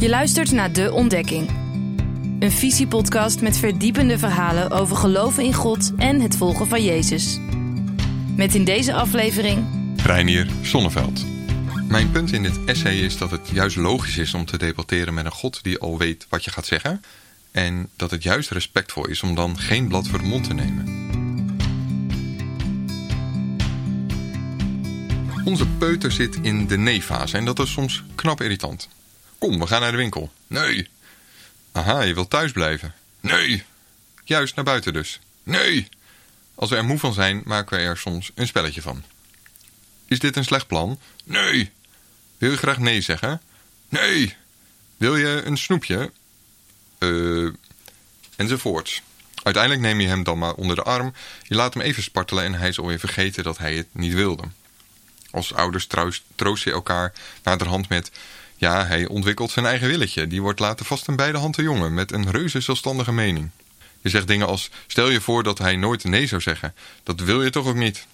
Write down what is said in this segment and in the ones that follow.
Je luistert naar De Ontdekking. Een visiepodcast met verdiepende verhalen over geloven in God en het volgen van Jezus. Met in deze aflevering... Reinier Sonneveld. Mijn punt in dit essay is dat het juist logisch is om te debatteren met een God die al weet wat je gaat zeggen. En dat het juist respectvol is om dan geen blad voor de mond te nemen. Onze peuter zit in de nee-fase en dat is soms knap irritant. Kom, we gaan naar de winkel. Nee. Aha, je wilt thuis blijven. Nee. Juist naar buiten dus. Nee. Als we er moe van zijn, maken we er soms een spelletje van. Is dit een slecht plan? Nee. Wil je graag nee zeggen? Nee. Wil je een snoepje? Eh. enzovoorts. Uiteindelijk neem je hem dan maar onder de arm, je laat hem even spartelen en hij is alweer vergeten dat hij het niet wilde. Als ouders troost je elkaar naderhand met... Ja, hij ontwikkelt zijn eigen willetje. Die wordt later vast een beide handen jongen met een reuze zelfstandige mening. Je zegt dingen als, stel je voor dat hij nooit nee zou zeggen. Dat wil je toch ook niet?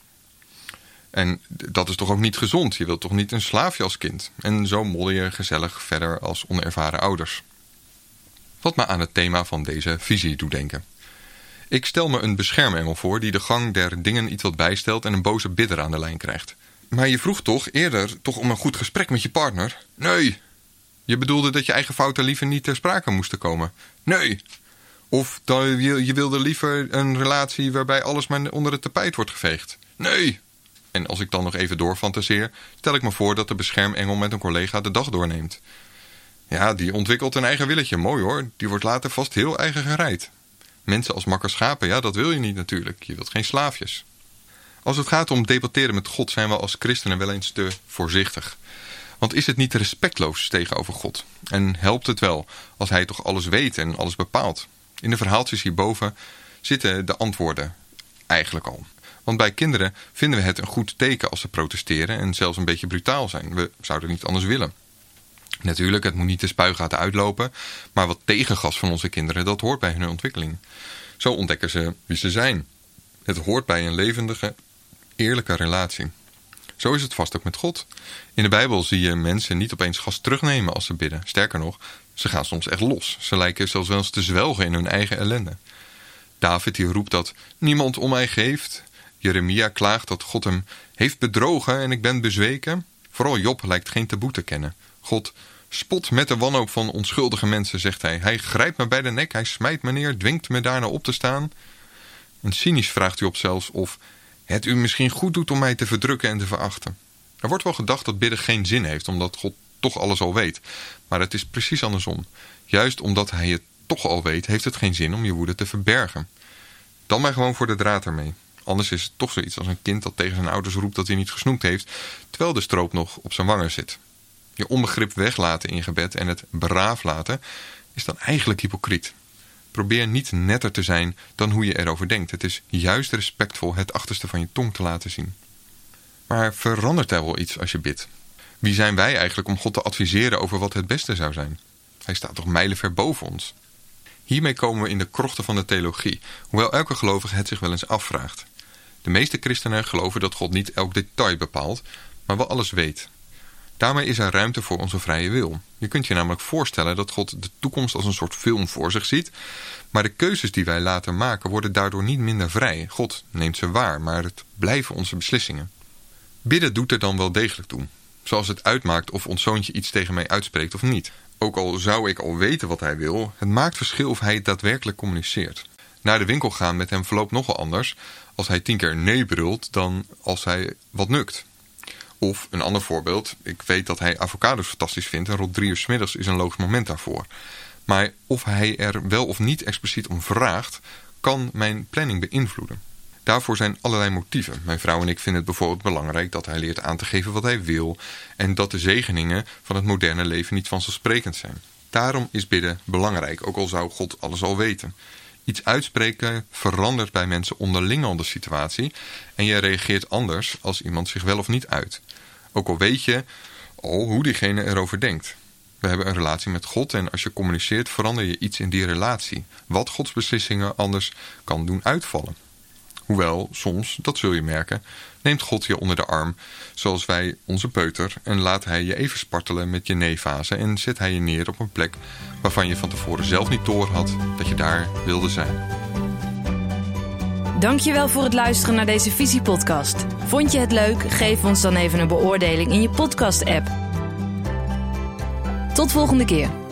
En dat is toch ook niet gezond? Je wilt toch niet een slaafje als kind? En zo modder je gezellig verder als onervaren ouders. Wat me aan het thema van deze visie doet denken. Ik stel me een beschermengel voor die de gang der dingen iets wat bijstelt en een boze bidder aan de lijn krijgt. Maar je vroeg toch eerder toch om een goed gesprek met je partner? Nee. Je bedoelde dat je eigen fouten liever niet ter sprake moesten komen? Nee. Of dan, je, je wilde liever een relatie waarbij alles maar onder het tapijt wordt geveegd? Nee. En als ik dan nog even doorfantaseer, stel ik me voor dat de beschermengel met een collega de dag doorneemt. Ja, die ontwikkelt een eigen willetje. Mooi hoor. Die wordt later vast heel eigen gereid. Mensen als makker schapen, ja, dat wil je niet natuurlijk. Je wilt geen slaafjes. Als het gaat om debatteren met God zijn we als christenen wel eens te voorzichtig. Want is het niet respectloos tegenover God? En helpt het wel als hij toch alles weet en alles bepaalt? In de verhaaltjes hierboven zitten de antwoorden eigenlijk al. Want bij kinderen vinden we het een goed teken als ze protesteren en zelfs een beetje brutaal zijn. We zouden niet anders willen. Natuurlijk, het moet niet de spuigaten uitlopen, maar wat tegengas van onze kinderen, dat hoort bij hun ontwikkeling. Zo ontdekken ze wie ze zijn. Het hoort bij een levendige, eerlijke relatie. Zo is het vast ook met God. In de Bijbel zie je mensen niet opeens gas terugnemen als ze bidden. Sterker nog, ze gaan soms echt los. Ze lijken zelfs wel eens te zwelgen in hun eigen ellende. David die roept dat niemand om mij geeft. Jeremia klaagt dat God hem heeft bedrogen en ik ben bezweken. Vooral Job lijkt geen taboe te kennen. God spot met de wanhoop van onschuldige mensen, zegt hij. Hij grijpt me bij de nek, hij smijt me neer, dwingt me daarna op te staan. En cynisch vraagt hij op zelfs of het u misschien goed doet om mij te verdrukken en te verachten. Er wordt wel gedacht dat bidden geen zin heeft, omdat God toch alles al weet. Maar het is precies andersom. Juist omdat hij het toch al weet, heeft het geen zin om je woede te verbergen. Dan maar gewoon voor de draad ermee. Anders is het toch zoiets als een kind dat tegen zijn ouders roept dat hij niet gesnoept heeft, terwijl de stroop nog op zijn wangen zit. Je onbegrip weglaten in gebed en het braaf laten is dan eigenlijk hypocriet. Probeer niet netter te zijn dan hoe je erover denkt. Het is juist respectvol het achterste van je tong te laten zien. Maar verandert er wel iets als je bidt? Wie zijn wij eigenlijk om God te adviseren over wat het beste zou zijn? Hij staat toch mijlenver boven ons? Hiermee komen we in de krochten van de theologie, hoewel elke gelovige het zich wel eens afvraagt. De meeste christenen geloven dat God niet elk detail bepaalt, maar wel alles weet. Daarmee is er ruimte voor onze vrije wil. Je kunt je namelijk voorstellen dat God de toekomst als een soort film voor zich ziet, maar de keuzes die wij later maken worden daardoor niet minder vrij. God neemt ze waar, maar het blijven onze beslissingen. Bidden doet er dan wel degelijk toe. Zoals het uitmaakt of ons zoontje iets tegen mij uitspreekt of niet. Ook al zou ik al weten wat hij wil, het maakt verschil of hij daadwerkelijk communiceert. Naar de winkel gaan met hem verloopt nogal anders als hij tien keer nee brult dan als hij wat nukt. Of een ander voorbeeld, ik weet dat hij avocados fantastisch vindt en rond drie uur s middags is een logisch moment daarvoor. Maar of hij er wel of niet expliciet om vraagt, kan mijn planning beïnvloeden. Daarvoor zijn allerlei motieven. Mijn vrouw en ik vinden het bijvoorbeeld belangrijk dat hij leert aan te geven wat hij wil en dat de zegeningen van het moderne leven niet vanzelfsprekend zijn. Daarom is bidden belangrijk, ook al zou God alles al weten. Iets uitspreken verandert bij mensen onderling al de situatie en je reageert anders als iemand zich wel of niet uit. Ook al weet je al hoe diegene erover denkt. We hebben een relatie met God en als je communiceert verander je iets in die relatie. Wat Gods beslissingen anders kan doen uitvallen. Hoewel, soms, dat zul je merken, neemt God je onder de arm, zoals wij onze peuter, en laat hij je even spartelen met je neefase en zet hij je neer op een plek waarvan je van tevoren zelf niet door had dat je daar wilde zijn. Dankjewel voor het luisteren naar deze Visiepodcast. Vond je het leuk? Geef ons dan even een beoordeling in je podcast-app. Tot volgende keer.